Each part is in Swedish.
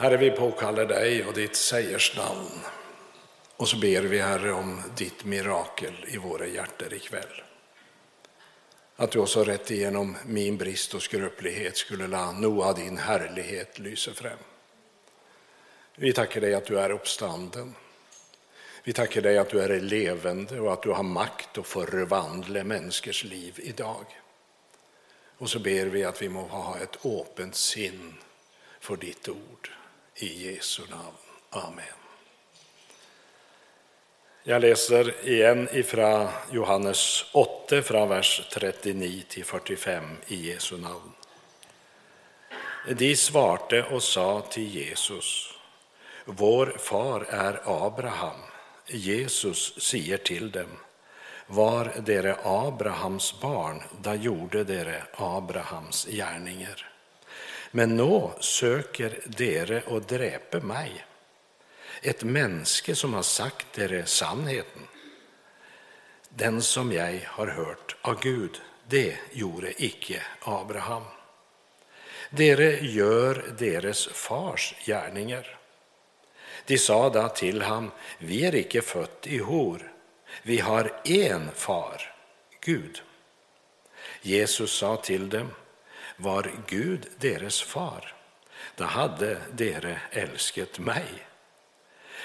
Herre, vi påkallar dig och ditt sägers namn. Och så ber vi, Herre, om ditt mirakel i våra hjärtan ikväll. Att du också rätt igenom min brist och skröplighet skulle la Noa din härlighet lysa fram. Vi tackar dig att du är uppstanden. Vi tackar dig att du är levande och att du har makt att förvandla människors liv idag. Och så ber vi att vi må ha ett öppet sinn för ditt ord. I Jesu namn. Amen. Jag läser igen ifrån Johannes 8, från vers 39 till 45 i Jesu namn. De svarte och sa till Jesus, vår far är Abraham. Jesus säger till dem, var dere Abrahams barn, då gjorde dere Abrahams gärningar. Men nå söker dere och dräpe mig, ett mänske som har sagt dere sannheten. Den som jag har hört av Gud, det gjorde icke Abraham. Dere gör deras fars gärningar. De sa då till ham, vi är icke fött i hor, vi har en far, Gud. Jesus sa till dem, var Gud deras far, då hade dere älskat mig.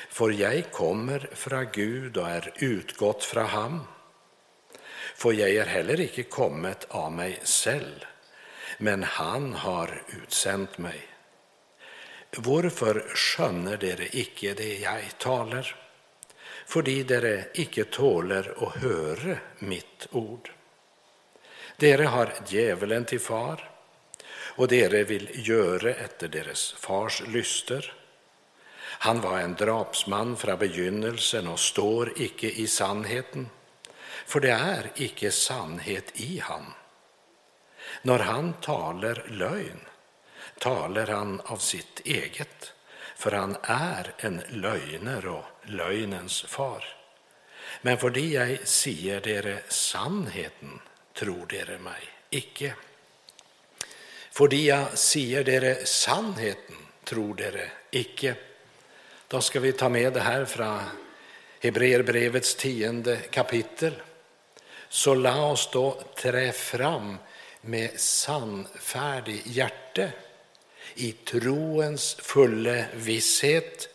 För jag kommer från Gud och är utgått från ham. För jag er heller icke kommet av mig själv, men han har utsänt mig. Varför skönner dere icke det jag talar? Fordi dere icke tåler å høre mitt ord. Dere har djävulen till far, och dere vill göra efter deras fars lyster. Han var en drapsman från begynnelsen och står icke i sannheten, för det är icke sannhet i han. När han talar lögn talar han av sitt eget, för han är en lögner och lögnens far. Men för det jag säger dere sannheten, tror dere mig icke. Fordi det jag säger dere sannheten, tror dere icke. Då ska vi ta med det här från Hebreerbrevets tionde kapitel. Så la oss då trä fram med sannfärdig hjärte i troens fulla visshet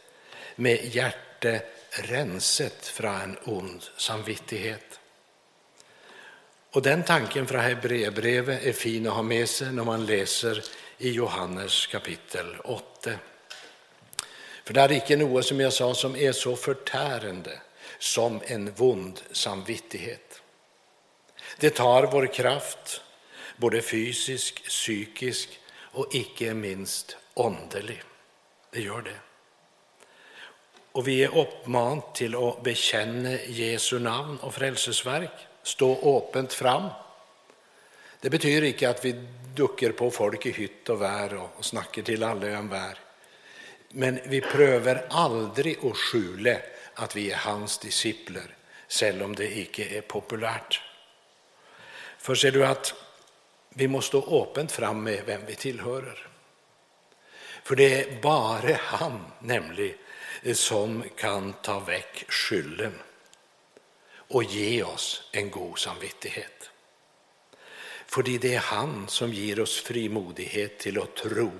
med hjärte renset från en ond samvittighet. Och den tanken från Hebreerbrevet är fin att ha med sig när man läser i Johannes kapitel 8. För det är icke något som jag sa som är så förtärande som en vond samvittighet. Det tar vår kraft, både fysisk, psykisk och icke minst åndelig. Det gör det. Och vi är uppmanade till att bekänna Jesu namn och frälsesverk, stå öppet fram. Det betyder inte att vi duckar på folk i hytt och vär och snackar till alla om vär. Men vi prövar aldrig att skjula att vi är hans discipler, även om det icke är populärt. För ser du att vi måste stå öppet fram med vem vi tillhör. För det är bara han, nämligen, som kan ta väck skylden och ge oss en god samvittighet. För det är han som ger oss frimodighet till att tro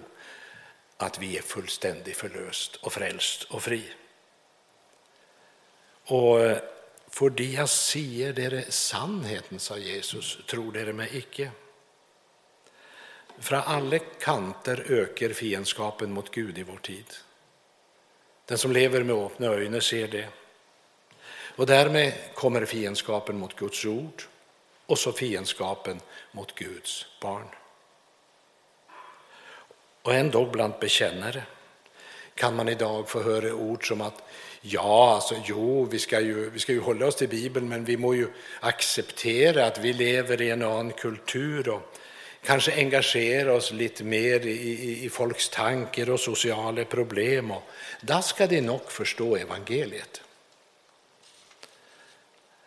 att vi är fullständigt förlöst och frälst och fri. Och eh, för det jag säger är sannheten, sa Jesus, tror dere mig icke. Från alla kanter ökar fiendskapen mot Gud i vår tid. Den som lever med öppna ögon ser det. Och därmed kommer fiendskapen mot Guds ord och så fiendskapen mot Guds barn. Och ändå bland bekännare kan man idag få höra ord som att ja, alltså jo, vi ska, ju, vi ska ju hålla oss till Bibeln, men vi må ju acceptera att vi lever i en annan kultur och kanske engagera oss lite mer i, i, i folks tankar och sociala problem. Och då ska de nog förstå evangeliet.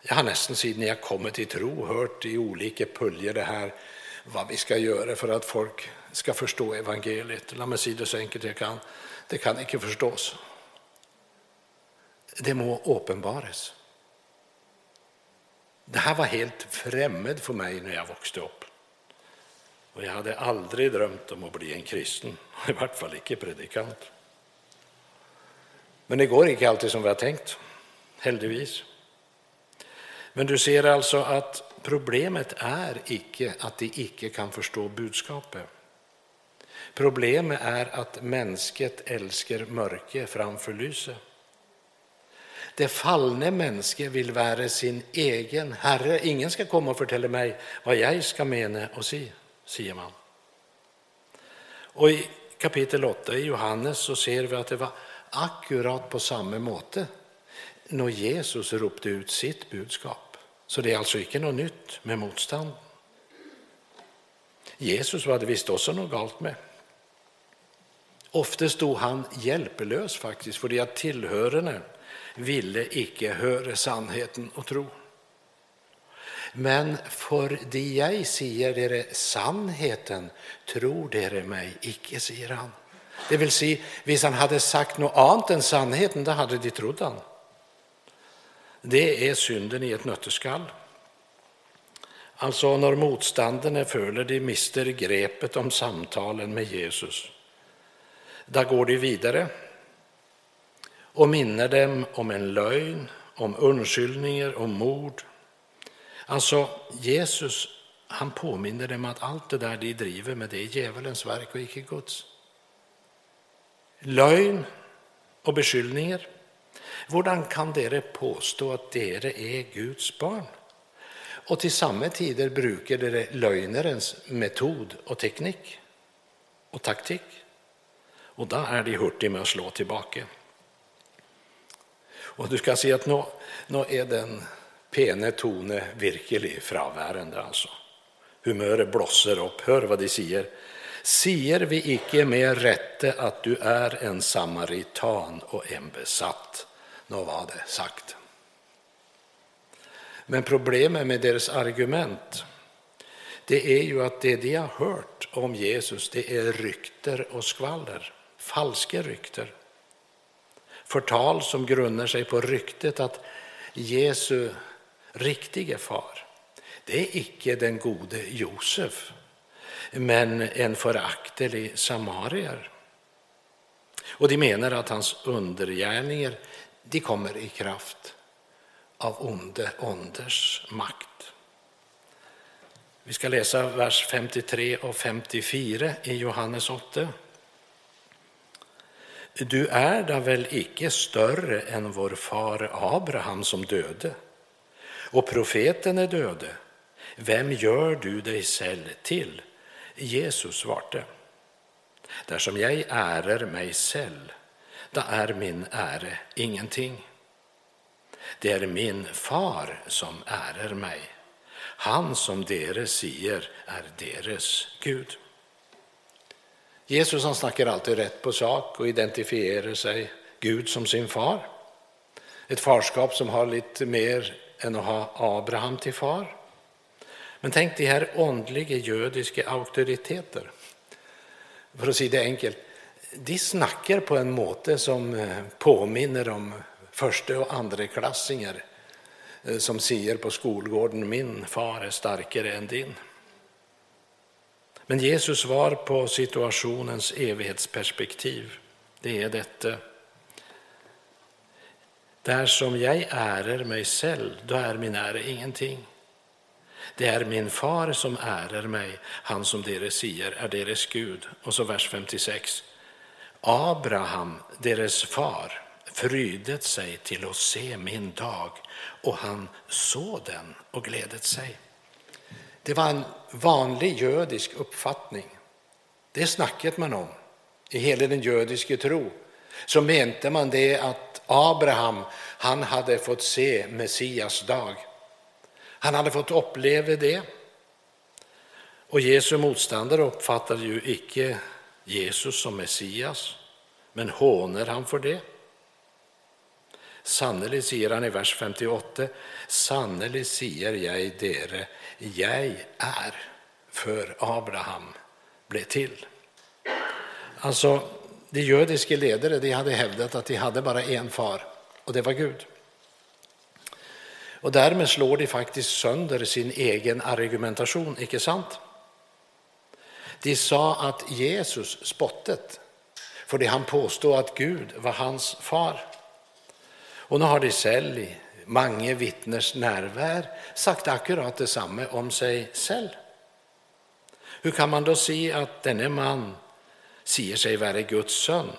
Jag har nästan sedan jag kommit till tro hört i olika puljer det här vad vi ska göra för att folk ska förstå evangeliet. Låt mig säga det så enkelt jag kan. Det kan inte förstås. Det må uppenbaras. Det här var helt främmande för mig när jag växte upp. Och jag hade aldrig drömt om att bli en kristen, i vart fall inte predikant. Men det går inte alltid som vi har tänkt, heldigvis. Men du ser alltså att problemet är icke att de icke kan förstå budskapet. Problemet är att mänsket älskar mörker framför lyset. Det fallne mänsket vill vara sin egen herre. Ingen ska komma och fortälla mig vad jag ska mena och se, säger man. Och i kapitel 8 i Johannes så ser vi att det var akkurat på samma måte när Jesus ropte ut sitt budskap. Så det är alltså inte något nytt med motstånd. Jesus var det visst också något galt med. Ofta stod han hjälplös faktiskt, för att tillhörande ville icke höra sannheten och tro. Men för de jag säger dere sannheten, tror dere mig icke, säger han. Det vill säga, om han hade sagt något annat än sannheten, då hade de trott han. Det är synden i ett nötteskall. Alltså när motståndarna följer de mister grepet om samtalen med Jesus. Då går de vidare och minner dem om en lögn, om undskyldningar, om mord. Alltså Jesus, han påminner dem att allt det där de driver med det är djävulens verk och icke Guds. Lögn och beskyllningar. Hur kan dere påstå att dere är Guds barn? Och till samma tider brukar dere løgnerens metod och teknik och taktik. Och då är de hurtiga med att slå tillbaka. Och du ska se att nå, nå är den pene tone virkelig fraværende, altså. Humöret blåser upp. Hör vad de säger. Sier vi icke med rette att du är en samaritan och en besatt? Nå var det sagt. Men problemet med deras argument det är ju att det de har hört om Jesus det är rykter och skvaller, falska rykter. Förtal som grundar sig på ryktet att Jesu riktige far, det är icke den gode Josef, men en föraktelig samarier. Och de menar att hans undergärningar de kommer i kraft av onde onders makt. Vi ska läsa vers 53 och 54 i Johannes 8. Du är da väl icke större än vår far Abraham som döde, och profeten är döde. Vem gör du dig själv till? Jesus svarte. Där som jag ärer mig själv, då är min ära ingenting. Det är min far som ärer mig, han som dere säger är deras Gud. Jesus han snackar alltid rätt på sak och identifierar sig Gud som sin far. Ett farskap som har lite mer än att ha Abraham till far. Men tänk de här åndliga judiska auktoriteter. För att säga det enkelt, de snackar på en måte som eh, påminner om första och andra klassingar eh, som säger på skolgården min far är starkare än din. Men Jesus svar på situationens evighetsperspektiv, det är detta. Där som jag ärer mig själv, då är min ära ingenting. Det är min far som ärer mig, han som deras säger är deras Gud. Och så vers 56. Abraham, deras far, frydet sig till att se min dag och han såg den och glädet sig. Det var en vanlig judisk uppfattning. Det snacket man om i hela den judiska tro. Så mente man det att Abraham, han hade fått se Messias dag. Han hade fått uppleva det. Och Jesu motståndare uppfattade ju icke Jesus som Messias, men hånar han för det. Sannelig, säger han i vers 58, sannelig säger jag dere, jag är för Abraham blev till. Alltså, de judiska ledare de hade hävdat att de hade bara en far, och det var Gud. Och därmed slår de faktiskt sönder sin egen argumentation, icke sant? De sa att Jesus spottet, för det han påstod att Gud var hans far. Och nu har de själv i många vittners närvär sagt akkurat detsamma om sig själv. Hur kan man då se att denne man säger sig vara Guds son?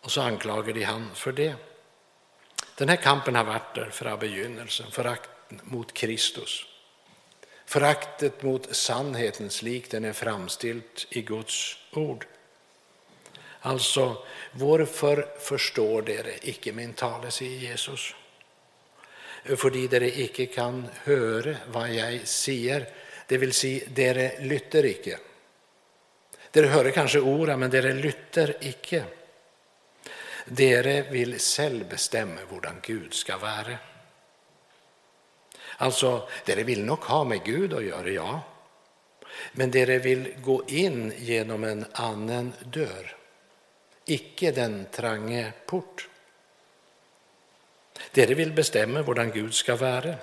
Och så anklagar de han för det. Den här kampen har varit där från begynnelsen, förakten mot Kristus. Föraktet mot sannhetens lik den är framställd i Guds ord. Alltså, varför förstår dere icke min tale, säger Jesus? Fordi dere icke kan höra vad jag säger, det vill säga, dere lytter icke. Dere hör kanske orden, men dere lytter icke. Dere vill själv bestämma hur Gud ska vara. Alltså, dere vill nog ha med Gud att göra, ja. Men dere vill gå in genom en annan dörr, icke den trange port. Dere vill bestämma hur Gud ska vara.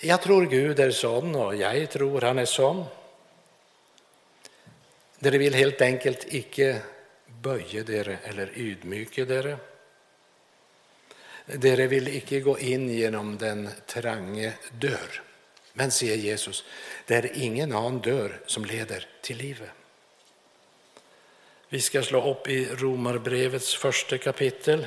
Jag tror Gud är sån och jag tror han är sån. Dere vill helt enkelt icke böja dere eller ydmyka dere. Dere vill icke gå in genom den trange dør. Men säger Jesus, det er ingen annen dør som leder till livet. Vi ska slå upp i Romarbrevets första kapitel.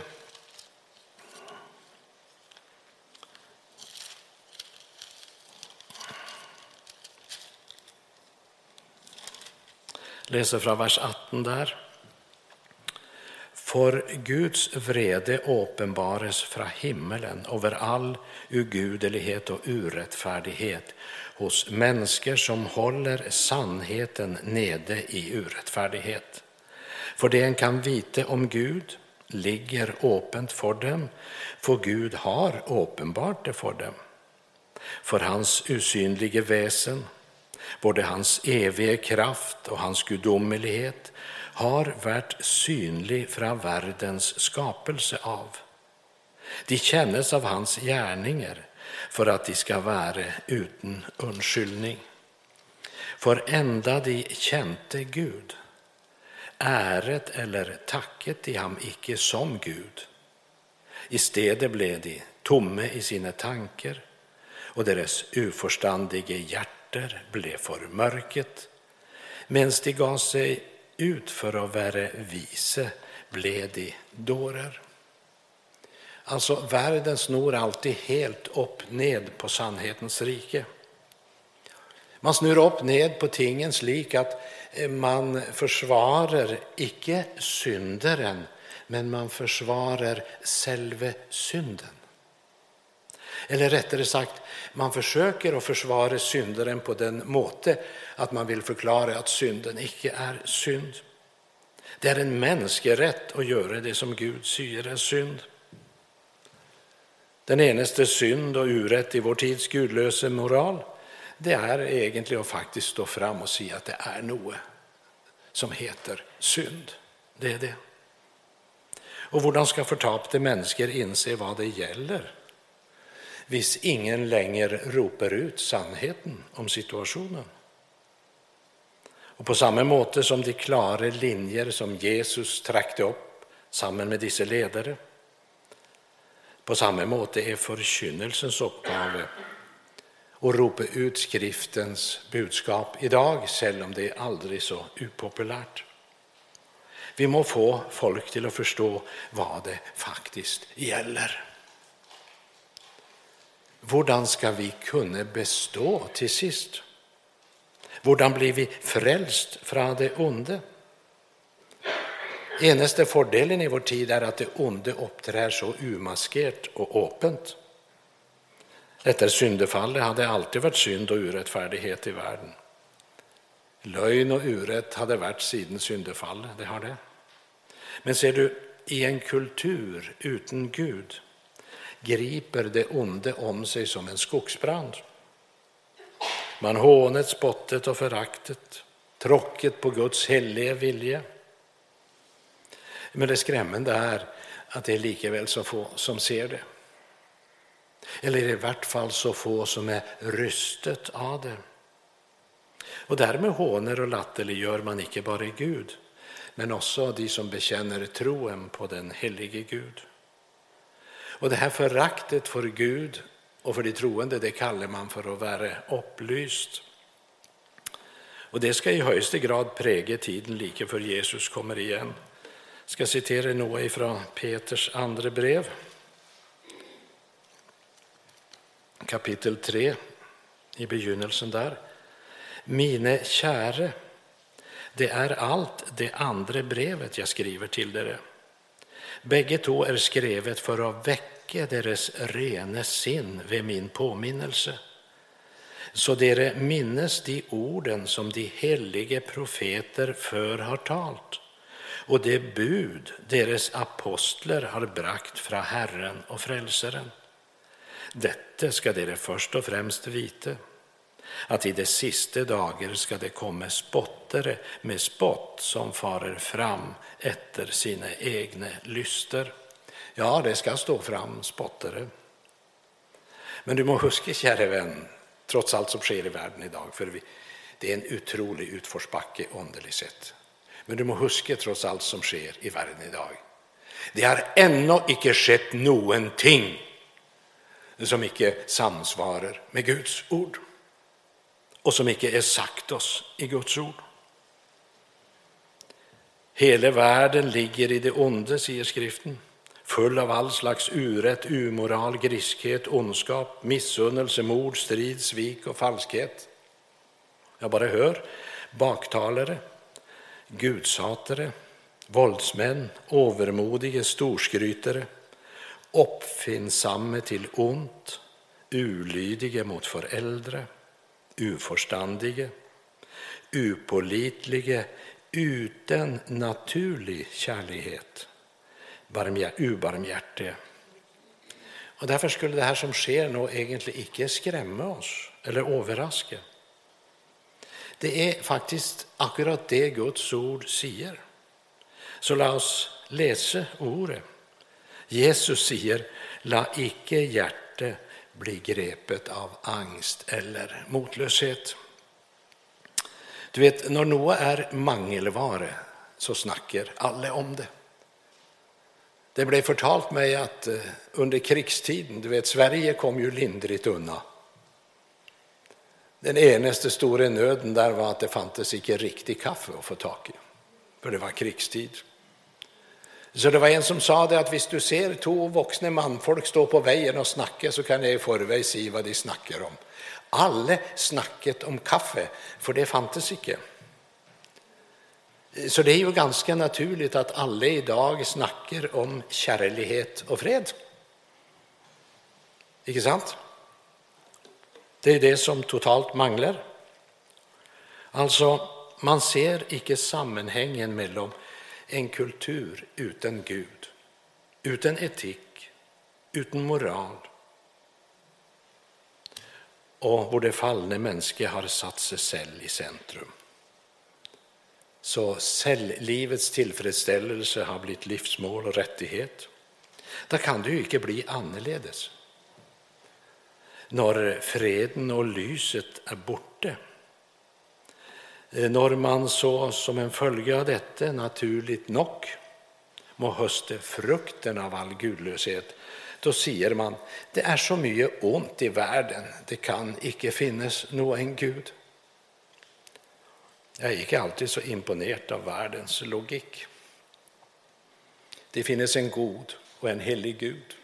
Läser från vers 18 där. För Guds vrede uppenbares från himmelen över all ugudelighet och urättfärdighet hos människor som håller sannheten nede i urättfärdighet. För det en kan vite om Gud ligger öppet för dem, för Gud har uppenbart det för dem. För hans usynlige väsen, både hans eviga kraft och hans gudomlighet, har varit synlig från världens skapelse av. De kännes av hans gärningar för att de ska vara utan undskyldning. För ända de kände Gud, äret eller tacket de ham icke som Gud. I stedet blev de tomme i sina tankar och deras oförstandiga hjärter blev för mörket, medan de gav sig ut för att vara vise blev de dårer. Alltså världen snor alltid helt upp ned på sannhetens rike. Man snur upp ned på tingens lik att eh, man försvarar icke syndaren, men man försvarar själve synden. Eller rättare sagt, man försöker att försvara syndaren på den måte att man vill förklara att synden icke är synd. Det är en mänsklig rätt att göra det som Gud säger är synd. Den enaste synd och urätt i vår tids gudlösa moral, det är egentligen att faktiskt stå fram och säga att det är något som heter synd. Det är det. Och hur ska förtapte människor inse vad det gäller? Hvis ingen längre ropar ut sannheten om situationen. Och på samma måte som de klara linjer som Jesus trakte upp samman med dessa ledare, på samma måte är förkynnelsens uppgave att ropa ut skriftens budskap idag, även om det är aldrig så upopulärt. Vi må få folk till att förstå vad det faktiskt gäller. Hur ska vi kunna bestå till sist? Hur blir vi frälst från det onde? Enaste fördelen i vår tid är att det onde uppträder så umaskerat och öppet. Efter syndefallet hade alltid varit synd och orättfärdighet i världen. Lögn och urätt hade varit sedan syndefallet, det har det. Men ser du, i en kultur utan Gud griper det onde om sig som en skogsbrand. man hånet, spottet och föraktet, tråcket på Guds heliga vilja. Men det skrämmande är att det är likaväl så få som ser det. Eller i vart fall så få som är rystet av det. Och därmed håner och latterliggör man icke bara Gud, men också de som bekänner troen på den helige Gud. Och det här föraktet för Gud och för de troende, det kallar man för att vara upplyst. Och det ska i högsta grad präga tiden lika för Jesus kommer igen. Jag ska citera något ifrån Peters andra brev. Kapitel 3, i begynnelsen där. Mine käre, det är allt det andra brevet jag skriver till er. Bägge två är skrivet för att väcka deres rene sinn vid min påminnelse så dere minnes de orden som de helige profeter för har talt och det bud deres apostler har brakt fra Herren och Frälsaren. Detta ska dere först och främst vite, att i de siste dager ska det komma spottare med spott som farer fram efter sina egna lyster. Ja, det ska stå fram spottare. Men du må huska, käre vän, trots allt som sker i världen idag, för vi, det är en otrolig utförsbacke underligt sett. Men du må huska trots allt som sker i världen idag. Det har ännu icke skett någonting som icke samsvarar med Guds ord och som icke är sagt oss i Guds ord. Hela världen ligger i det onde, säger skriften, full av all slags urätt, umoral, griskhet, ondskap, missunnelse, mord, strid, svik och falskhet. Jag bara hör baktalare, gudshatare, våldsmän, övermodige storskrytare, uppfinnsamme till ont, ulydige mot föräldrar, uförstandige, upålitlige, utan naturlig kärlighet, ubarmhjärtige. Och därför skulle det här som sker nog egentligen inte skrämma oss eller överraska. Det är faktiskt akkurat det Guds ord säger. Så låt oss läsa ordet. Jesus säger, la icke hjärte bli grepet av angst eller motlöshet. Du vet, när något är mangelvare så snackar alla om det. Det blev förtalt mig att eh, under krigstiden, du vet, Sverige kom ju lindrigt undan. Den enaste stora nöden där var att det fanns icke riktig kaffe att få tag i, för det var krigstid. Så det var en som sa det att om du ser två vuxna manfolk stå på vägen och snacka så kan jag i förväg se vad de snackar om. Alla snacket om kaffe, för det fanns icke. Så det är ju ganska naturligt att alla idag snackar om kärlighet och fred. Icke sant? Det är det som totalt manglar. Alltså, man ser icke sammanhängen mellan en kultur utan Gud, utan etik, utan moral och hvor det fallne människan har satt sig själv i centrum. Så cellivets tillfredsställelse har blivit livsmål och rättighet. Då kan det ju inte bli annerledes. När freden och lyset är borta eh, när man så som en följe av detta naturligt nog må höste frukten av all gudlöshet, då säger man det är så mycket ont i världen, det kan icke finnas någon Gud. Jag är inte alltid så imponerad av världens logik. Det finns en god och en helig Gud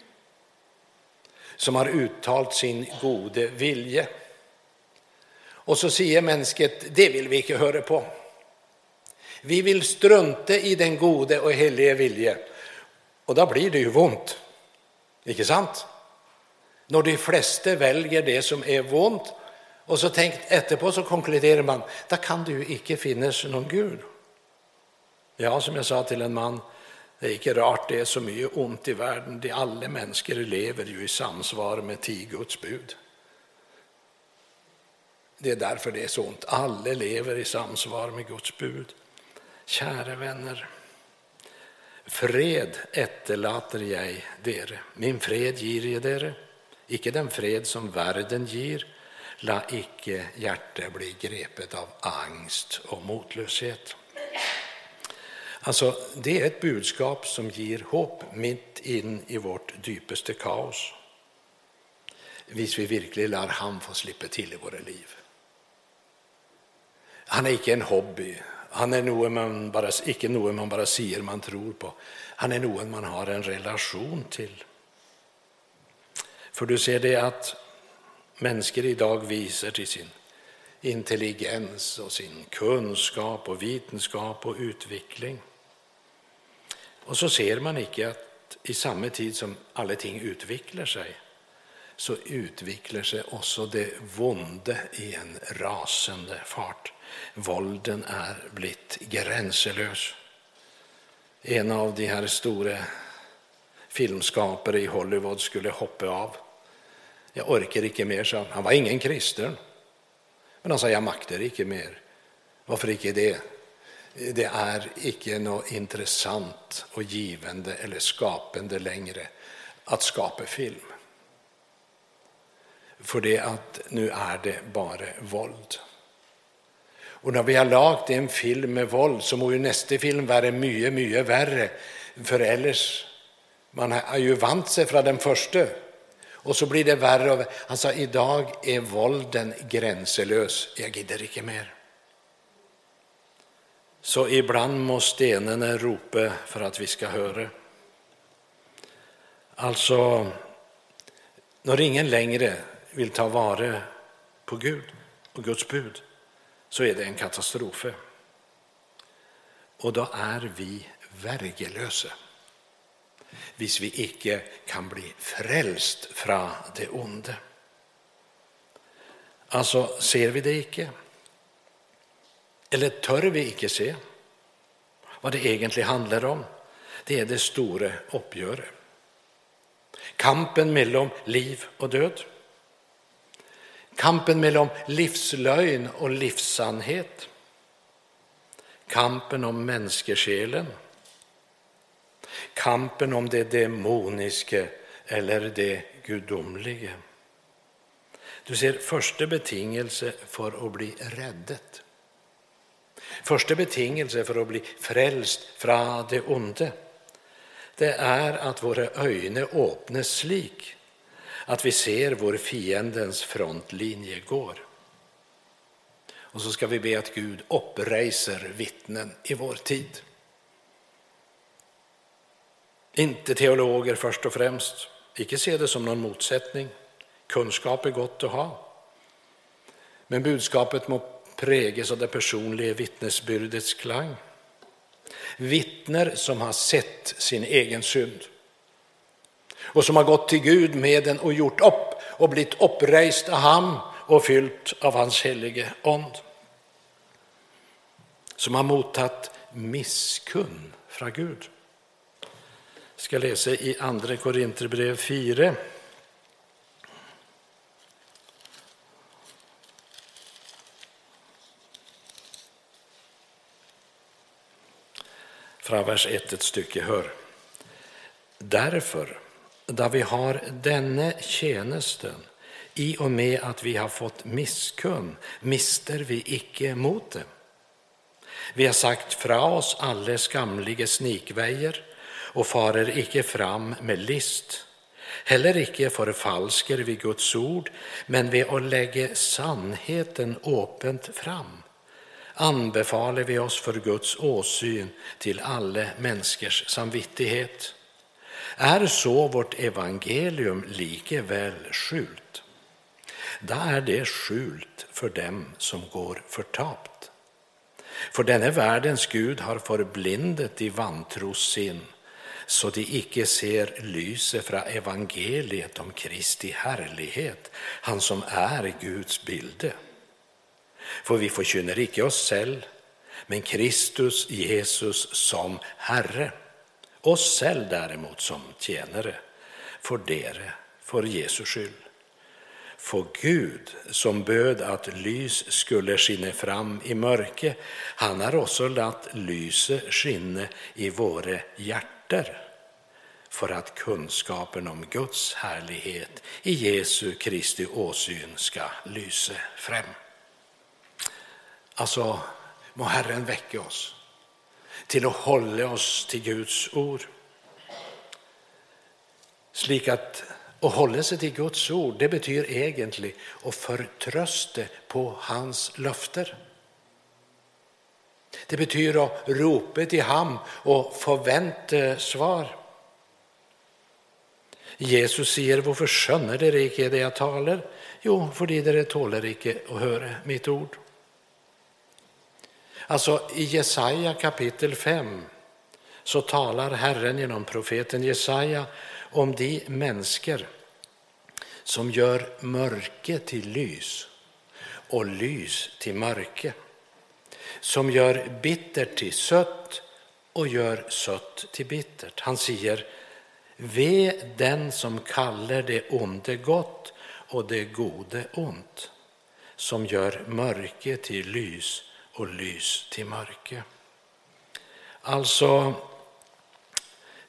som har uttalat sin gode vilje och så säger mänsket, det vill vi inte höra på. Vi vill strunta i den gode och helige vilje. Och då blir det ju ont. Inte sant? När de flesta väljer det som är ont och så tänkt efterpå så konkluderar man, Där kan det ju icke finnas någon Gud. Ja, som jag sa till en man, det är icke rart det är så mycket ont i världen. De alla människor lever ju i samsvar med tio Guds bud. Det är därför det är så ont. Alla lever i samsvar med Guds bud. Kära vänner, fred etterlater jag dere. Min fred ger jag dere. Icke den fred som världen ger. La icke hjärte bli grepet av angst och motlöshet. Alltså, det är ett budskap som ger hopp mitt in i vårt djupaste kaos. Vis vi verkligen lär han få slippa till i våra liv. Han är icke en hobby, han är något man bara, icke något man bara ser man tror på. Han är något man har en relation till. För du ser det att människor idag visar till sin intelligens och sin kunskap och vetenskap och utveckling. Och så ser man icke att i samma tid som alla ting utvecklar sig så utvecklar sig också det vonde i en rasande fart. Vålden är blivit gränselös. En av de här stora filmskapare i Hollywood skulle hoppa av. Jag orkar inte mer, sa han. Han var ingen kristen. Men han sa, jag maktar inte mer. Varför inte det? Det är icke något intressant och givande eller skapande längre att skapa film. För det att nu är det bara våld. Och när vi har lagt en film med våld så må ju nästa film vara mycket, mycket värre. För ellers, man har ju vant sig från den första. Och så blir det värre. Och, han sa, idag är vålden gränselös. Jag gider inte mer. Så ibland måste stenarna ropa för att vi ska höra. Alltså, när ingen längre vill ta vara på Gud och Guds bud så är det en katastrof. Och då är vi värgelösa. Hvis vi icke kan bli frälst fra det onde. Alltså, ser vi det icke? Eller tör vi icke se vad det egentligen handlar om? Det är det stora uppgöret. Kampen mellan liv och död. Kampen mellan livslögn och livssannhet. Kampen om menneskesjelen Kampen om det demoniska eller det gudomliga. Du ser, första betingelse för att bli räddet. Första betingelse för att bli frälst från det onde. Det är att våra ögon öppnas slik att vi ser vår fiendens frontlinje går. Och så ska vi be att Gud uppreser vittnen i vår tid. Inte teologer först och främst, icke se det som någon motsättning. Kunskap är gott att ha. Men budskapet må präges av det personliga vittnesbyrdets klang. Vittner som har sett sin egen synd och som har gått till Gud med den och gjort upp och blivit upprejst av ham och fyllt av hans helige ond. Som har mottagit misskunn från Gud. Jag ska läsa i Andra Korinterbrev 4. Från vers 1 ett stycke, hör. Därför där vi har denne tjänesten, i och med att vi har fått misskunn, mister vi icke mot det. Vi har sagt fra oss alle skamliga snikvejer och farer icke fram med list. Heller icke förfalsker vi Guds ord, men vid att lägga sannheten öppet fram anbefaler vi oss för Guds åsyn till alla människors samvittighet är så vårt evangelium likeväl skjult, då är det skjult för dem som går förtapt. För denne världens Gud har förblindet i vantros sin, så de icke ser lyset från evangeliet om Kristi härlighet, han som är Guds bilde. För vi förkynner icke oss själv, men Kristus Jesus som Herre oss själv däremot som tjänare, för dere, för Jesu skull. För Gud som böd att lys skulle skinna fram i mörke, han har också latt lyset skinna i våra hjärtan för att kunskapen om Guds härlighet i Jesu Kristi åsyn ska lysa fram. Alltså, må Herren väcka oss till att hålla oss till Guds ord. Slik att att hålla sig till Guds ord, det betyder egentligen att förtrösta på hans löfter. Det betyder att ropa till ham och förvänta svar. Jesus säger, varför skönner dere icke det jag talar? Jo, fordi dere tåler icke att höra mitt ord. Alltså i Jesaja kapitel 5 så talar Herren genom profeten Jesaja om de människor som gör mörke till lys och lys till mörke, som gör bittert till sött och gör sött till bittert. Han säger, ve den som kallar det onde gott och det gode ont, som gör mörke till lys och lys till mörke. Alltså,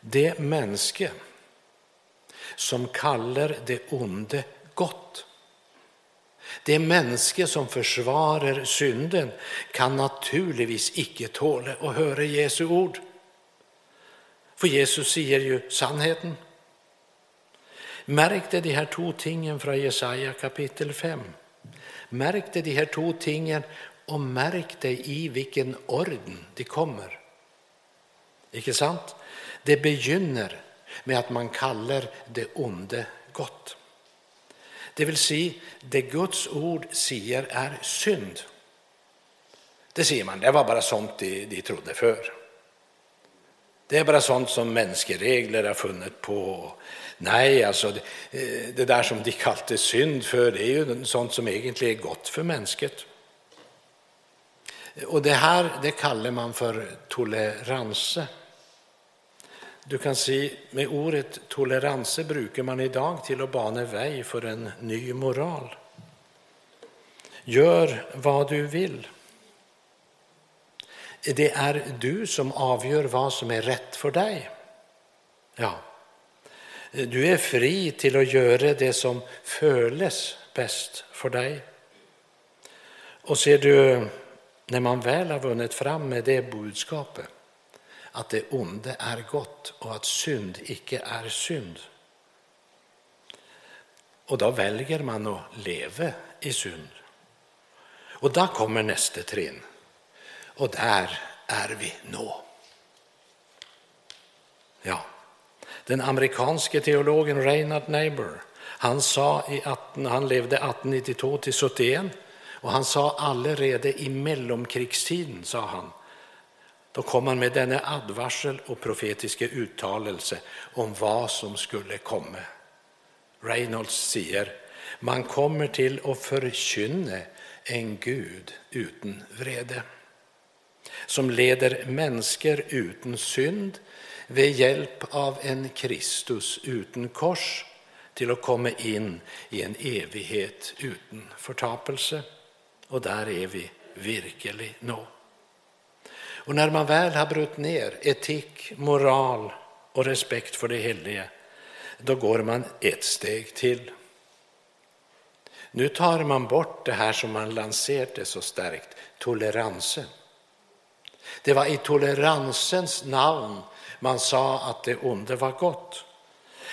det mänske som kallar det onde gott. Det mänske som försvarar synden kan naturligtvis icke tåla att höra Jesu ord. För Jesus säger ju sannheten. Märk de här två tingen från Jesaja kapitel 5. Märk de här två tingen och märk dig i vilken orden de kommer. Icke sant? Det begynner med att man kallar det onde gott. Det vill säga, det Guds ord säger är synd. Det säger man, det var bara sånt de, de trodde för. Det är bara sånt som mänskeregler har funnit på. Nej, alltså det, eh, det där som de kallade synd för, det är ju sånt som egentligen är gott för mänskligt. Och det här det kallar man för toleranse. Du kan se, med ordet tolerans brukar man idag till att bana väg för en ny moral. Gör vad du vill. Det är du som avgör vad som är rätt för dig. Ja. Du är fri till att göra det som föles bäst för dig. Och ser du, när man väl har vunnit fram med det budskapet, att det onde är gott och att synd icke är synd. Och då väljer man att leva i synd. Och då kommer nästa trin. Och där är vi nå. Ja, den amerikanske teologen Reinhard Niebuhr, han sa i 18, han levde 1892 till 71 och han sa allerede i mellomkrigstiden, sa han, då kom han med denna advarsel och profetiska uttalelse om vad som skulle komma. Reynolds säger, man kommer till att förkynna en Gud utan vrede som leder människor utan synd med hjälp av en Kristus utan kors till att komma in i en evighet utan förtapelse. Och där är vi virkelig nå. Och när man väl har brutit ner etik, moral och respekt för det heliga, då går man ett steg till. Nu tar man bort det här som man lanserade så starkt, toleransen. Det var i toleransens namn man sa att det onda var gott.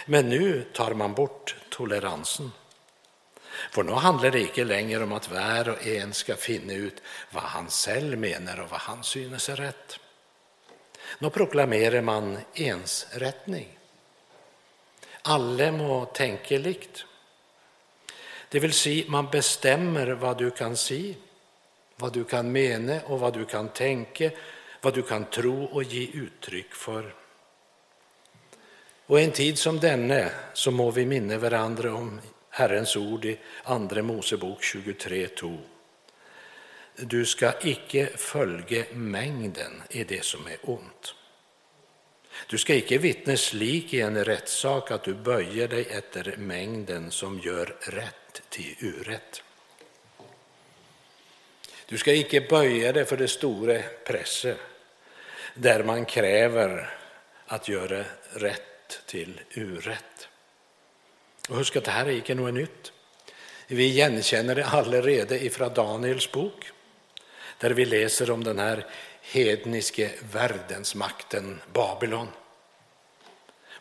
Men nu tar man bort toleransen. För nu handlar det inte längre om att var och en ska finna ut vad han själv menar och vad han synes är rätt. Nu proklamerar man ensrättning. Alla må tänka likt. Det vill säga, man bestämmer vad du kan se, vad du kan mena och vad du kan tänka, vad du kan tro och ge uttryck för. Och en tid som denna så må vi minna varandra om Herrens ord i Andra Mosebok 23 2. Du ska icke följa mängden i det som är ont. Du ska icke vittnes lik i en rättssak att du böjer dig efter mängden som gör rätt till urätt. Du ska icke böja dig för det stora presset där man kräver att göra rätt till urätt. Och husk att det här är icke något nytt. Vi igenkänner det allerede ifrån Daniels bok, där vi läser om den här hedniske världensmakten Babylon.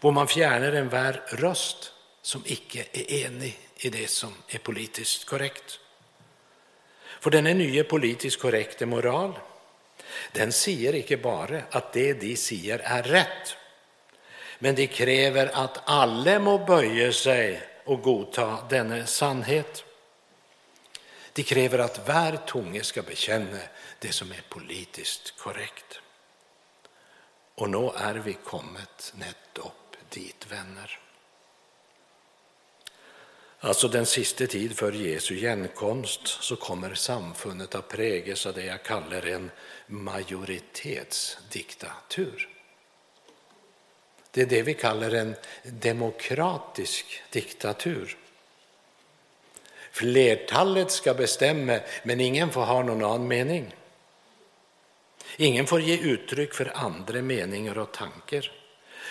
Hvor man fjärnar en vär röst som icke är enig i det som är politiskt korrekt. För denna nya nye politiskt korrekte moral, den säger icke bara att det de säger är rätt, men de kräver att alla må böja sig och godta denna sannhet. De kräver att var tunge ska bekänna det som är politiskt korrekt. Och nu är vi kommit nettopp dit, vänner. Alltså den sista tid för Jesu genkomst så kommer samfundet att präglas av det jag kallar en majoritetsdiktatur. Det är det vi kallar en demokratisk diktatur. Flertalet ska bestämma, men ingen får ha någon annan mening. Ingen får ge uttryck för andra meningar och tankar.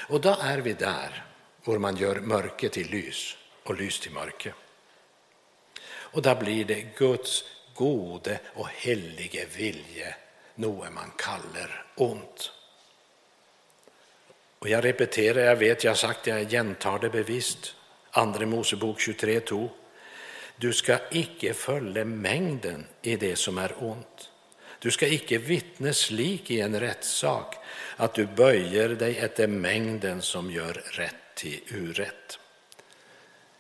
Och då är vi där, där man gör mörker till lys och lys till mörker. Och då blir det Guds gode och helige vilje, något man kallar ont. Och jag repeterar, jag vet, jag har sagt det, jag gentar det bevisst. Andra Mosebok 23 2. Du ska icke följa mängden i det som är ont. Du ska icke vittnes lik i en rättssak, att du böjer dig efter mängden som gör rätt till urätt.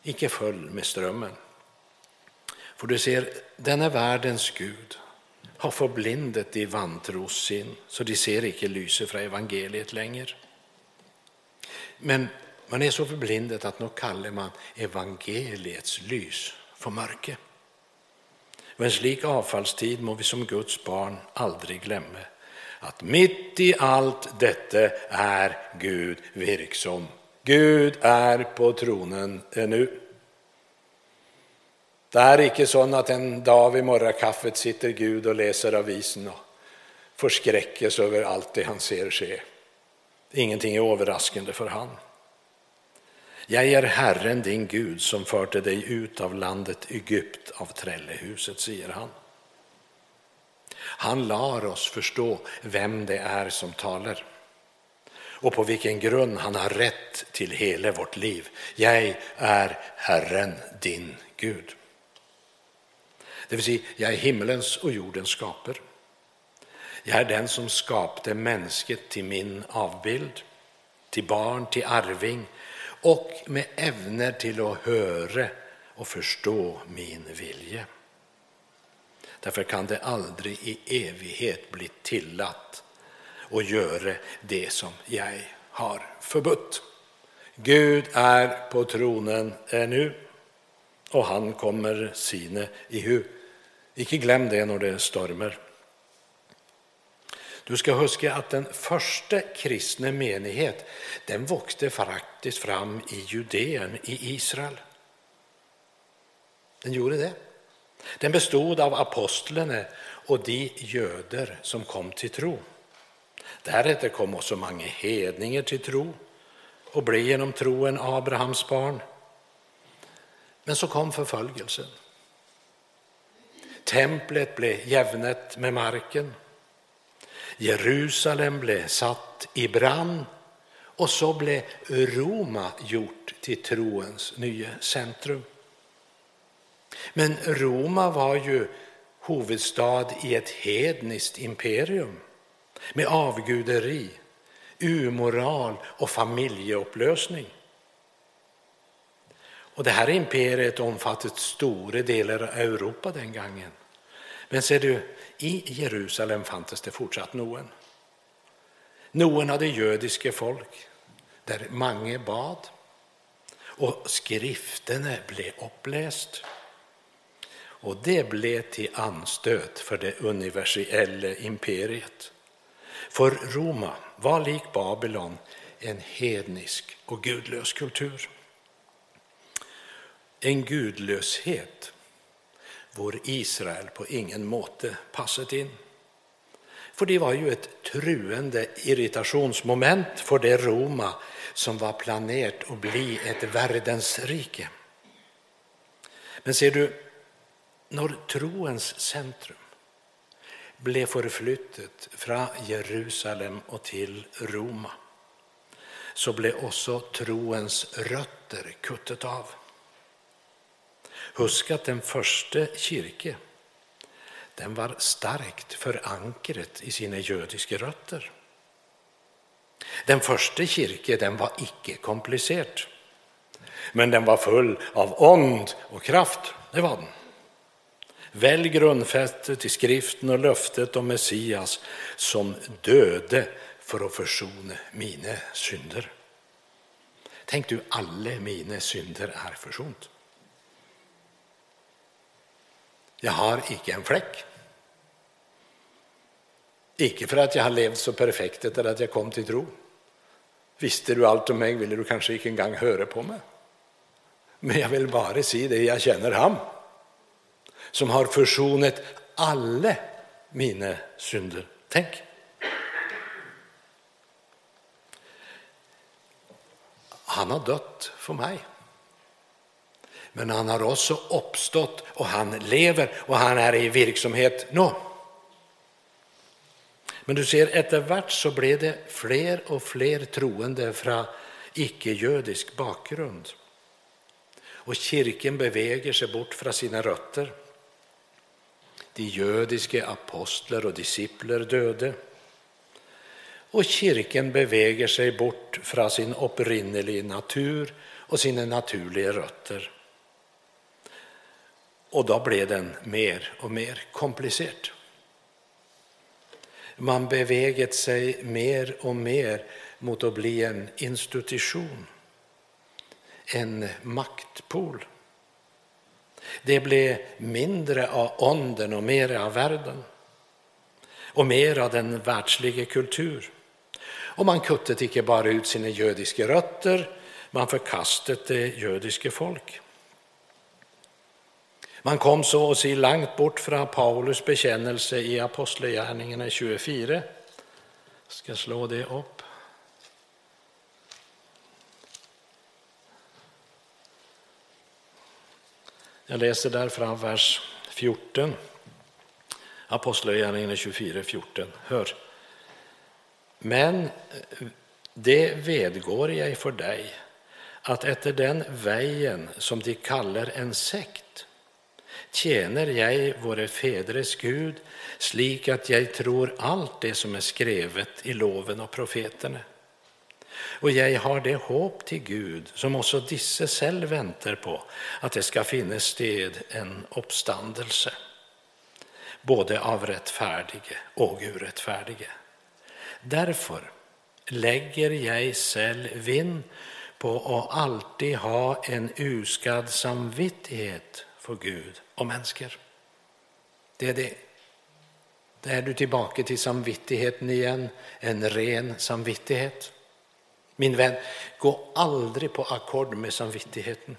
Icke följ med strömmen. För du ser, denna världens Gud har förblindet i vantros sin, så de ser icke lyset från evangeliet längre. Men man är så förblindet att nu kallar man evangeliets lys för mörker. Och en slik avfallstid må vi som Guds barn aldrig glömma att mitt i allt detta är Gud virksom. Gud är på tronen ännu. Det är icke så att en dag vid morgonkaffet sitter Gud och läser avisen och förskräckes över allt det han ser ske. Ingenting är överraskande för han. Jag är Herren din Gud som förde dig ut av landet Egypt av trällehuset, säger han. Han lar oss förstå vem det är som talar och på vilken grund han har rätt till hela vårt liv. Jag är Herren din Gud. Det vill säga, jag är himmelens och jordens skapare. Jag är den som skapade mänsket till min avbild, till barn, till arving och med ävner till att höra och förstå min vilja. Därför kan det aldrig i evighet bli tillatt att göra det som jag har förbudt. Gud är på tronen ännu och han kommer sine i hu. Icke glöm det när det stormar. Du ska huska att den första kristna menighet den växte faktiskt fram i Judeen, i Israel. Den gjorde det. Den bestod av apostlarna och de göder som kom till tro. Därefter kom också många hedningar till tro och blev genom troen Abrahams barn. Men så kom förföljelsen. Templet blev jävnet med marken. Jerusalem blev satt i brand och så blev Roma gjort till troens nya centrum. Men Roma var ju huvudstad i ett hedniskt imperium med avguderi, umoral och familjeupplösning. Och det här imperiet omfattade stora delar av Europa den gången. Men ser du, i Jerusalem fanns det fortsatt noen. Noen hade judiske folk, där många bad, och skrifterna blev uppläst. Och det blev till anstöt för det universella imperiet. För Roma var lik Babylon en hednisk och gudlös kultur. En gudlöshet vår Israel på ingen måte passet in. För det var ju ett truende irritationsmoment för det Roma som var planerat att bli ett världens rike. Men ser du, när troens centrum blev förflyttat från Jerusalem och till Roma så blev också troens rötter kuttet av. Husk att den första kyrke, den var starkt förankret i sina judiska rötter. Den första kyrke, den var icke komplicerad, men den var full av ond och kraft. Det var den. Väl grundfästet i skriften och löftet om Messias som döde för att försona mina synder. Tänk du, alla mina synder är försont. Jag har icke en fläck. Icke för att jag har levt så perfekt eller att jag kom till tro. Visste du allt om mig ville du kanske icke engang höra på mig. Men jag vill bara säga det jag känner ham som har försonat alla mina synder. Tänk! Han har dött för mig. Men han har också uppstått och han lever och han är i verksamhet nu. Men du ser, vart så blev det fler och fler troende från icke-judisk bakgrund. Och kyrkan beväger sig bort från sina rötter. De judiska apostlar och discipler döde. Och kyrkan beväger sig bort från sin upprinneliga natur och sina naturliga rötter. Och då blev den mer och mer komplicerad. Man beväget sig mer och mer mot att bli en institution, en maktpol. Det blev mindre av onden och mer av världen och mer av den världsliga kultur. Och man kuttade inte bara ut sina judiska rötter, man förkastade det judiska folk. Man kom så att se långt bort från Paulus bekännelse i Apostlagärningarna 24. Jag ska slå det upp. Jag läser där från vers 14. Apostlagärningarna 24, 14. Hör. Men det vedgår jag för dig att efter den vägen som de kallar en sekt tjener jag våre fedres Gud slik att jag tror allt det som är skrevet i loven och profeterna. Och jag har det hopp till Gud som också disse själv väntar på, att det ska finnas sted en uppståndelse, både av rättfärdige och orättfärdige. Därför lägger jag själv vinn på att alltid ha en uskadd samvittighet för Gud och människor. Det är det. Där är du tillbaka till samvittigheten igen, en ren samvittighet. Min vän, gå aldrig på ackord med samvittigheten.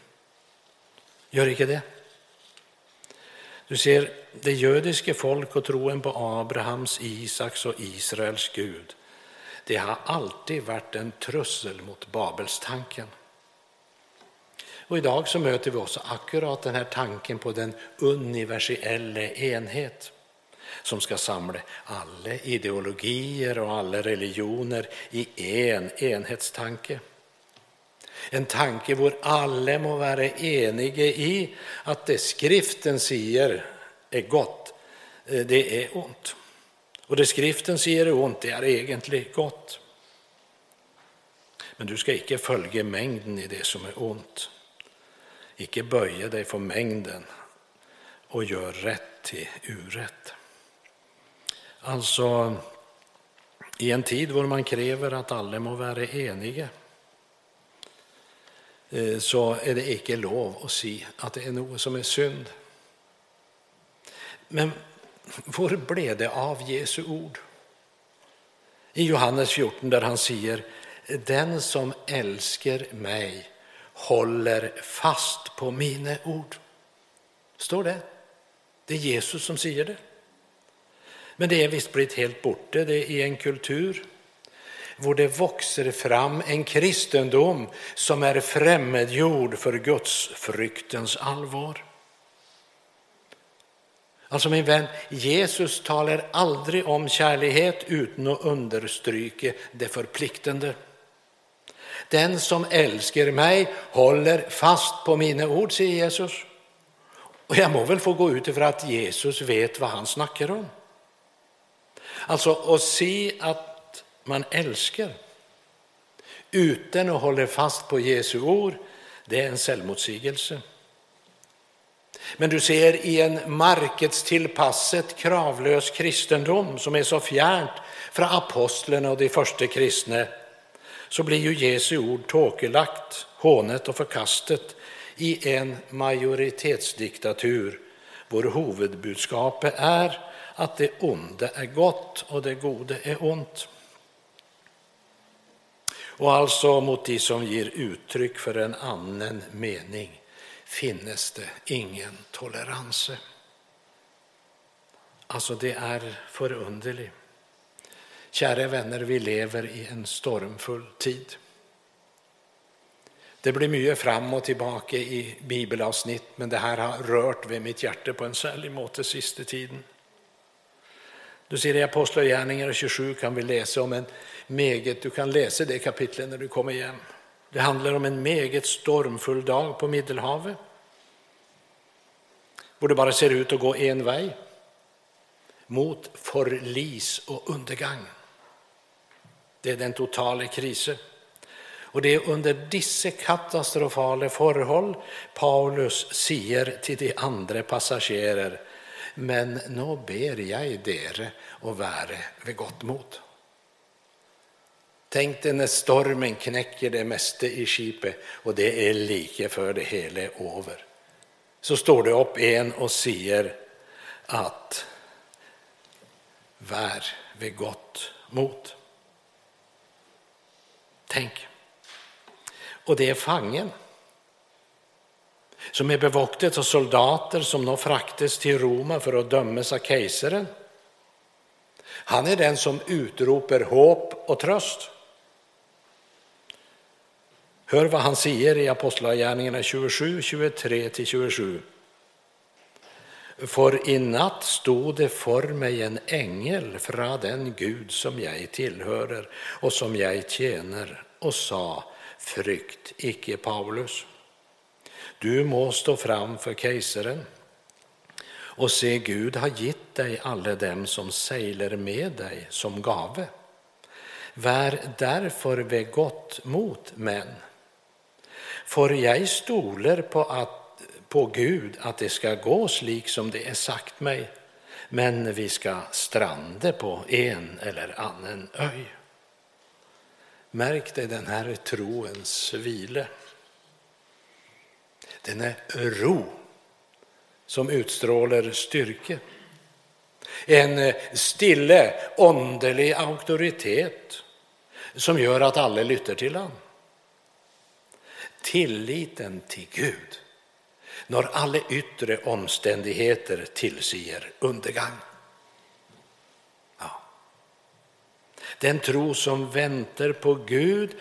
Gör inte det. Du ser, det judiska folk och troen på Abrahams, Isaks och Israels Gud, det har alltid varit en trussel mot Babelstanken. Och idag så möter vi också akkurat den här tanken på den universella enhet som ska samla alla ideologier och alla religioner i en enhetstanke. En tanke hvor alla må vara eniga i att det skriften säger är gott, eh, det är ont. Och det skriften säger är ont, det är egentligen gott. Men du ska icke följa mängden i det som är ont. Icke böja dig för mängden och gör rätt till urätt. Alltså, i en tid då man kräver att alla må vara eniga eh, så är det icke lov att se att det är något som är synd. Men var blev det av Jesu ord? I Johannes 14 där han säger den som älskar mig håller fast på mina ord. Står det? Det är Jesus som säger det. Men det är visst blivit helt borta det är i en kultur där det växer fram en kristendom som är främmedgjord för Guds fryktens allvar. Alltså min vän, Jesus talar aldrig om kärlighet utan att understryka det förpliktande. Den som älskar mig håller fast på mina ord, säger Jesus. Och jag må väl få gå ut för att Jesus vet vad han snackar om. Alltså att se att man älskar utan att hålla fast på Jesu ord, det är en självmotsigelse. Men du ser i en marknadstillpasset kravlös kristendom som är så fjärnt från apostlarna och de första kristna så blir ju Jesu ord tåkelagt, hånet och förkastet i en majoritetsdiktatur vår huvudbudskap är att det onda är gott och det gode är ont. Och alltså mot de som ger uttryck för en annan mening finnes det ingen tolerans. Alltså det är förunderligt. Kära vänner, vi lever i en stormfull tid. Det blir mycket fram och tillbaka i bibelavsnitt, men det här har rört vid mitt hjärta på en särskild måte sista tiden. Du ser i Apostlagärningarna 27 kan vi läsa om en meget, du kan läsa det kapitlet när du kommer hem. Det handlar om en meget stormfull dag på Medelhavet. Hvor det bara ser ut att gå en väg. Mot förlis och undergång. Det är den totala krisen. Och det är under dessa katastrofala förhåll Paulus säger till de andra passagerare men nu ber jag dere att vara vid gott mod. Tänk dig när stormen knäcker det mesta i skipet och det är lika för det hela över. Så står det upp en och säger att var vid gott mod. Tänk. Och det är fangen som är bevaktet av soldater som nu fraktas till Roma för att dömas av kejsaren. Han är den som utropar hopp och tröst. Hör vad han säger i Apostlagärningarna 27, 23-27. För i natt stod det för mig en ängel från den Gud som jag tillhörer och som jag tjänar och sa, frykt icke Paulus. Du må stå fram för kejsaren och se, Gud har gett dig alla dem som seglar med dig som gave. Vär därför vid gott mot män. För jag stoler på, att, på Gud att det ska gå slik som det är sagt mig, men vi ska stranda på en eller annan öj. Märk dig den här troens vila. Den är ro som utstrålar styrka. En stille ånderlig auktoritet som gör att alla lytter till honom. Tilliten till Gud när alla yttre omständigheter tillsier undergång. Ja. Den tro som väntar på Gud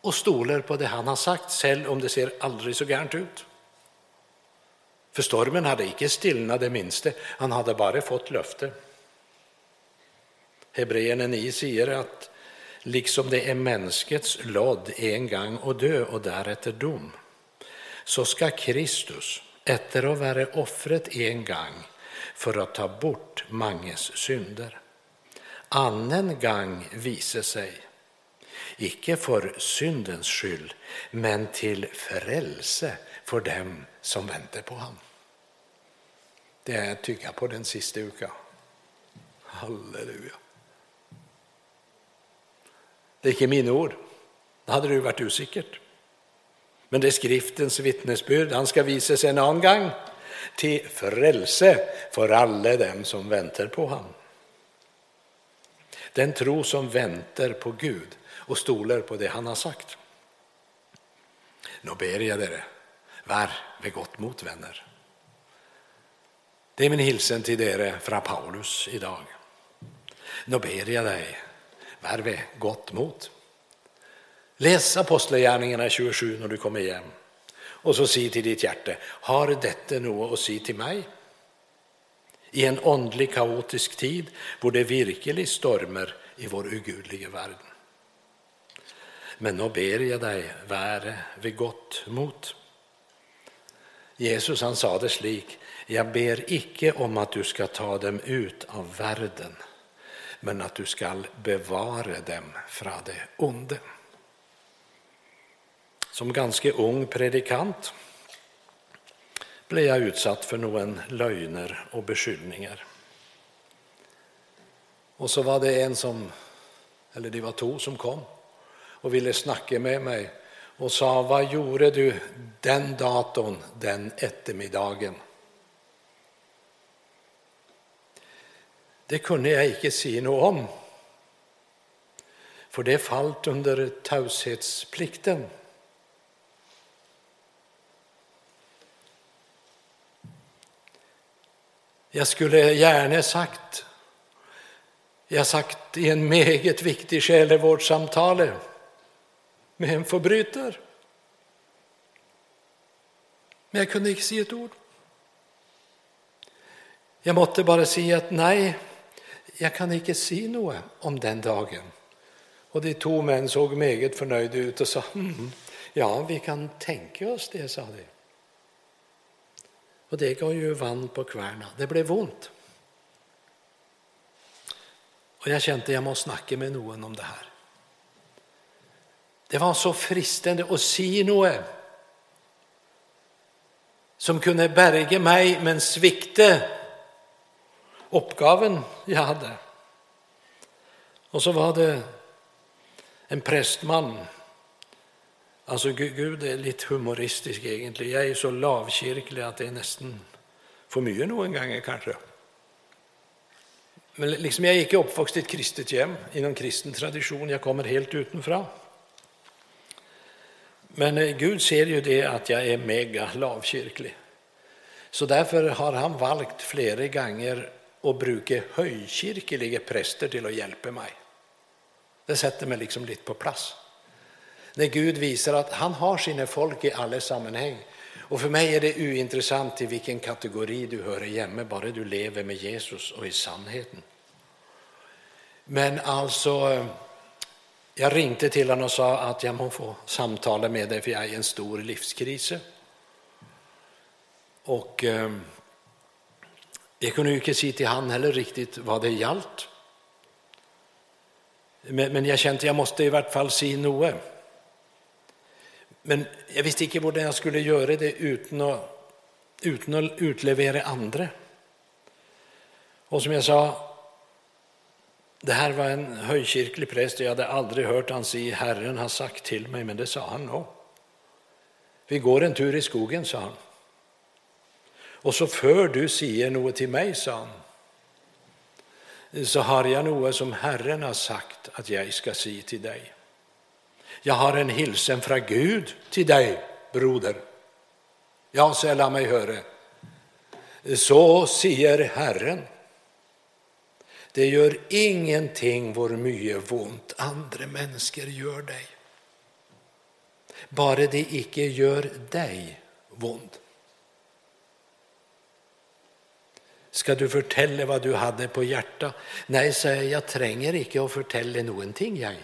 och stolar på det han har sagt, själv om det ser aldrig så gärnt ut. För stormen hade icke stillnat det minste, han hade bara fått löfte. Hebreerna 9 säger att liksom det är mänskets lodd en gång att dö och därefter dom, så ska Kristus, efter att vara offret en gång för att ta bort manges synder, annen gång visa sig, icke för syndens skull, men till frälse för dem som väntar på honom. Det tycker jag på den sista uka. Halleluja. Det är inte mina ord. Då hade det varit osäkert. Men det är skriftens vittnesbörd. Han ska visa sig en annan gång till frälse för alla dem som väntar på honom. Den tro som väntar på Gud och stolar på det han har sagt. Nu ber jag dere, var ved gott mot, vänner. Det är min hilsen till dere från Paulus idag. Nu ber jag dig, var ved gott mot. Läs Apostlagärningarna 27 när du kommer hem och så säg till ditt hjärta, har detta något att säga till mig? I en åndlig kaotisk tid, hvor det virkelig stormer i vår ugudliga värld. Men nu ber jag dig, vara vid gott mot. Jesus han sa det slik, jag ber icke om att du ska ta dem ut av världen, men att du skall bevara dem från det onde. Som ganska ung predikant blev jag utsatt för någon lögner och beskyllningar. Och så var det en som, eller det var två som kom och ville snacka med mig och sa, vad gjorde du den datorn, den eftermiddagen? Det kunde jag inte säga något om, för det fallt under taushetsplikten. Jag skulle gärna sagt, jag sagt i en meget viktig själavårdssamtal med en förbrytare. Men jag kunde inte säga ett ord. Jag måtte bara säga att nej, jag kan inte säga något om den dagen. Och de två män såg meget förnöjda ut och sa, mm, ja, vi kan tänka oss det, sa de. Och det gav ju vann på kvarna. Det blev ont. Och jag kände att jag måste snacka med någon om det här. Det var så fristande att säga något som kunde berga mig men svikte uppgaven jag hade. Och så var det en prästman Alltså Gud är lite humoristisk egentligen. Jag är så lavkyrklig att det är nästan för mycket någon gång kanske. Men liksom jag gick uppvuxen i ett kristet hem, inom kristen tradition. Jag kommer helt utanför. Men eh, Gud ser ju det att jag är mega lavkyrklig. Så därför har han valt flera gånger att bruka högkyrkliga präster till att hjälpa mig. Det sätter mig liksom lite på plats. När Gud visar att han har sina folk i alla sammanhang. Och för mig är det ointressant i vilken kategori du hör hemma, bara du lever med Jesus och i sannheten. Men alltså, jag ringde till honom och sa att jag må få samtala med dig för jag är i en stor livskris. Och eh, jag kunde ju inte säga till han heller riktigt vad det gällt. Men, men jag kände att jag måste i vart fall säga något. Men jag visste inte hur jag skulle göra det utan att, utan att utlevera andra. Och som jag sa, det här var en högkyrklig präst och jag hade aldrig hört han säga Herren har sagt till mig, men det sa han nog. Vi går en tur i skogen, sa han. Och så för du säger något till mig, sa han, så har jag något som Herren har sagt att jag ska säga till dig. Jag har en hilsen från Gud till dig, broder. Ja, sälla mig höre, Så säger Herren. Det gör ingenting vår mye vont andra människor gör dig. Bara det icke gör dig vond. Ska du fortälla vad du hade på hjärta? Nej, säger jag, jag tränger icke att fortälla någonting. Jag.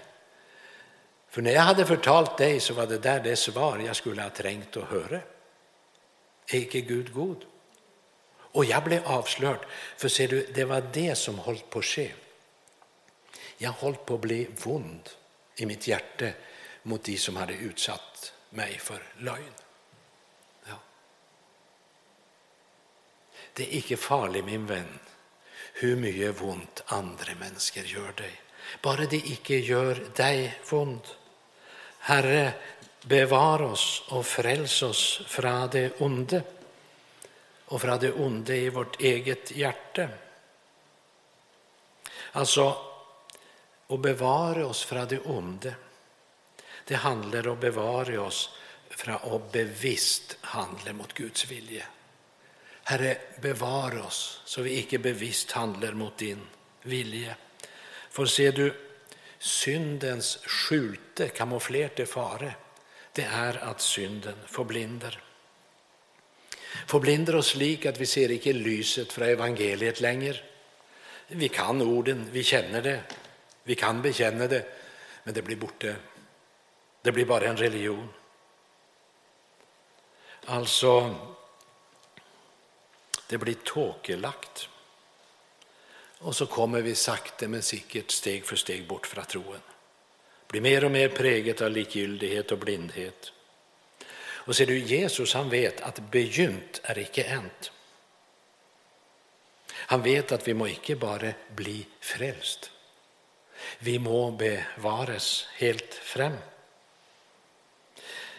För när jag hade förtalt dig så var det där det svar jag skulle ha trängt att höra. Är icke Gud god? Och jag blev avslörd, för ser du, det var det som höll på att ske. Jag höll på att bli vond i mitt hjärta mot de som hade utsatt mig för lögn. Ja. Det är icke farligt, min vän, hur mycket ont andra människor gör dig. Bara det icke gör dig ont. Herre, bevar oss och fräls oss från det onde och från det onde i vårt eget hjärta. Alltså, att bevara oss från det onde. Det handlar om att bevara oss från att bevisst handla mot Guds vilja. Herre, bevar oss så vi icke bevisst handlar mot din vilja. För ser du, syndens skjulte, kamouflerte fare, det är att synden förblinder. Förblinder oss lik att vi ser icke lyset från evangeliet längre. Vi kan orden, vi känner det, vi kan bekänna det, men det blir borta. Det blir bara en religion. Alltså, det blir tåkelagt. Och så kommer vi sakta men säkert steg för steg bort från troen. Blir mer och mer präget av likgiltighet och blindhet. Och ser du, Jesus han vet att begynt är icke änt. Han vet att vi må icke bara bli frälst. Vi må bevaras helt fram.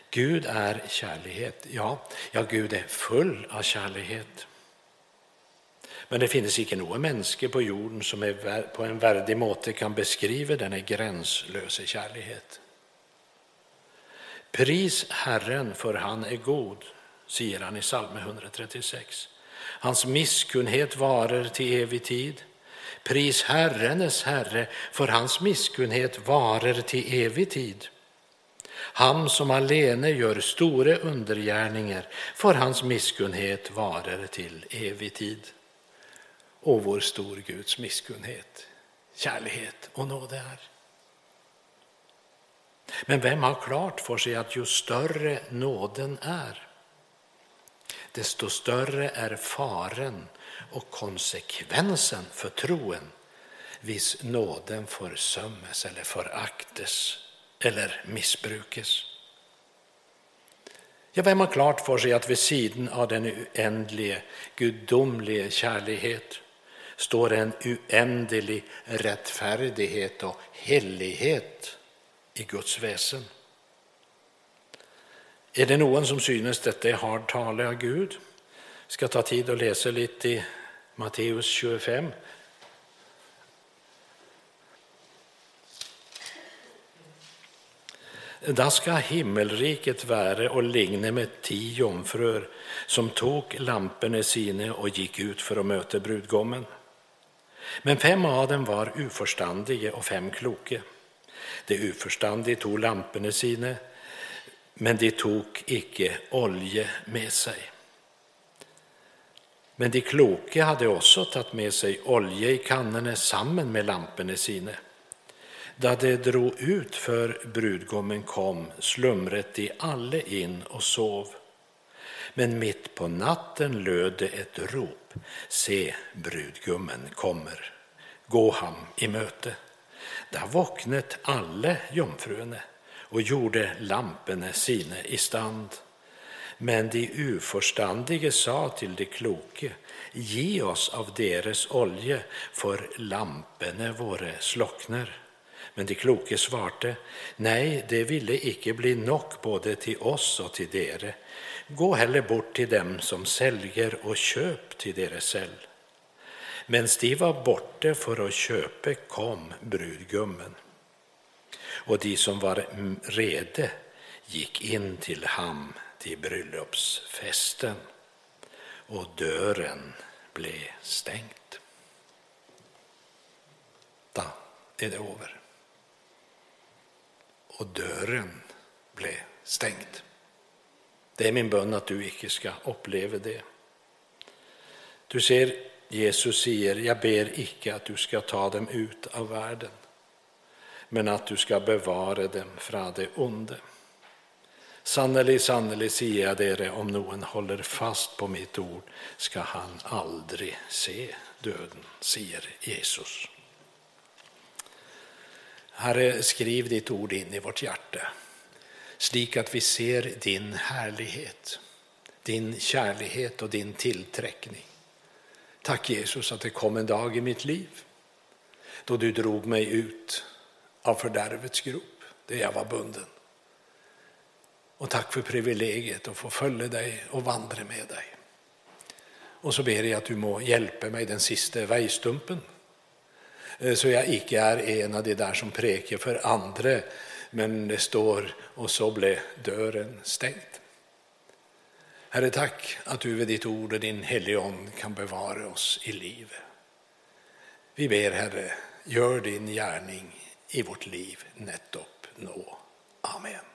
Gud är kärlighet. Ja, ja, Gud är full av kärlighet. Men det finns icke något människa på jorden som är på en värdig måte kan beskriva denna gränslösa kärlighet. Pris Herren för han är god, säger han i psalm 136. Hans misskunnighet varar till evig tid. Pris Herrenes Herre, för hans misskunnighet varar till evig tid. Han som alene gör stora undergärningar, för hans misskunnighet varar till evig tid. Och vår stor Guds misskunnighet, kärlighet och nåd är. Men vem har klart för sig att ju större nåden är, desto större är faren och konsekvensen för troen viss nåden försummes eller föraktes eller missbrukes. Ja, vem har klart för sig att vid sidan av den oändliga, gudomliga kärlighet står en oändlig rättfärdighet och helighet i Guds väsen. Är det någon som synes detta är hard tale av Gud? Jag ska ta tid att läsa lite i Matteus 25. Da ska himmelriket vara och ligne med tio jomfrur som tog lamporna sina och gick ut för att möta brudgommen. Men fem av dem var oförståndiga och fem kloke. De oförståndiga tog lamporna sina, men de tog icke olja med sig. Men de kloke hade också tagit med sig olja i kannorna samman med lamporna sina. Da de drog ut för brudgommen kom, slumret de alle in och sov. Men mitt på natten löd det ett rop. Se, brudgummen kommer. Gå ham i möte. Där vaknade alla jomfruene och gjorde lamporna sina i stand. Men de oförståndige sa till de kloke, ge oss av deras olja, för lamporna våra slocknar. Men de kloke svarte, nej, det ville icke bli nok både till oss och till dere. Gå heller bort till dem som säljer och köp till deras säll. Men de var borta för att köpa kom brudgummen. Och de som var rede gick in till ham till bröllopsfesten och dörren blev stängt. Då är det över. Och dörren blev stängd. Det är min bön att du icke ska uppleva det. Du ser, Jesus säger, jag ber icke att du ska ta dem ut av världen, men att du ska bevara dem från det onde. Sannerlig, sannerlig säger jag dere, om någon håller fast på mitt ord ska han aldrig se döden, säger Jesus. Herre, skriv ditt ord in i vårt hjärta, slik att vi ser din härlighet, din kärlighet och din tillträckning. Tack Jesus att det kom en dag i mitt liv då du drog mig ut av fördärvets grop, där jag var bunden. Och tack för privilegiet att få följa dig och vandra med dig. Och så ber jag att du må hjälpa mig den sista vägstumpen eh, så jag icke är en av de där som präker för andra, men det står och så blev dörren stängd. Herre, tack att du vid ditt ord och din helige Ande kan bevara oss i livet. Vi ber, Herre, gör din gärning i vårt liv nettopp nå. Amen.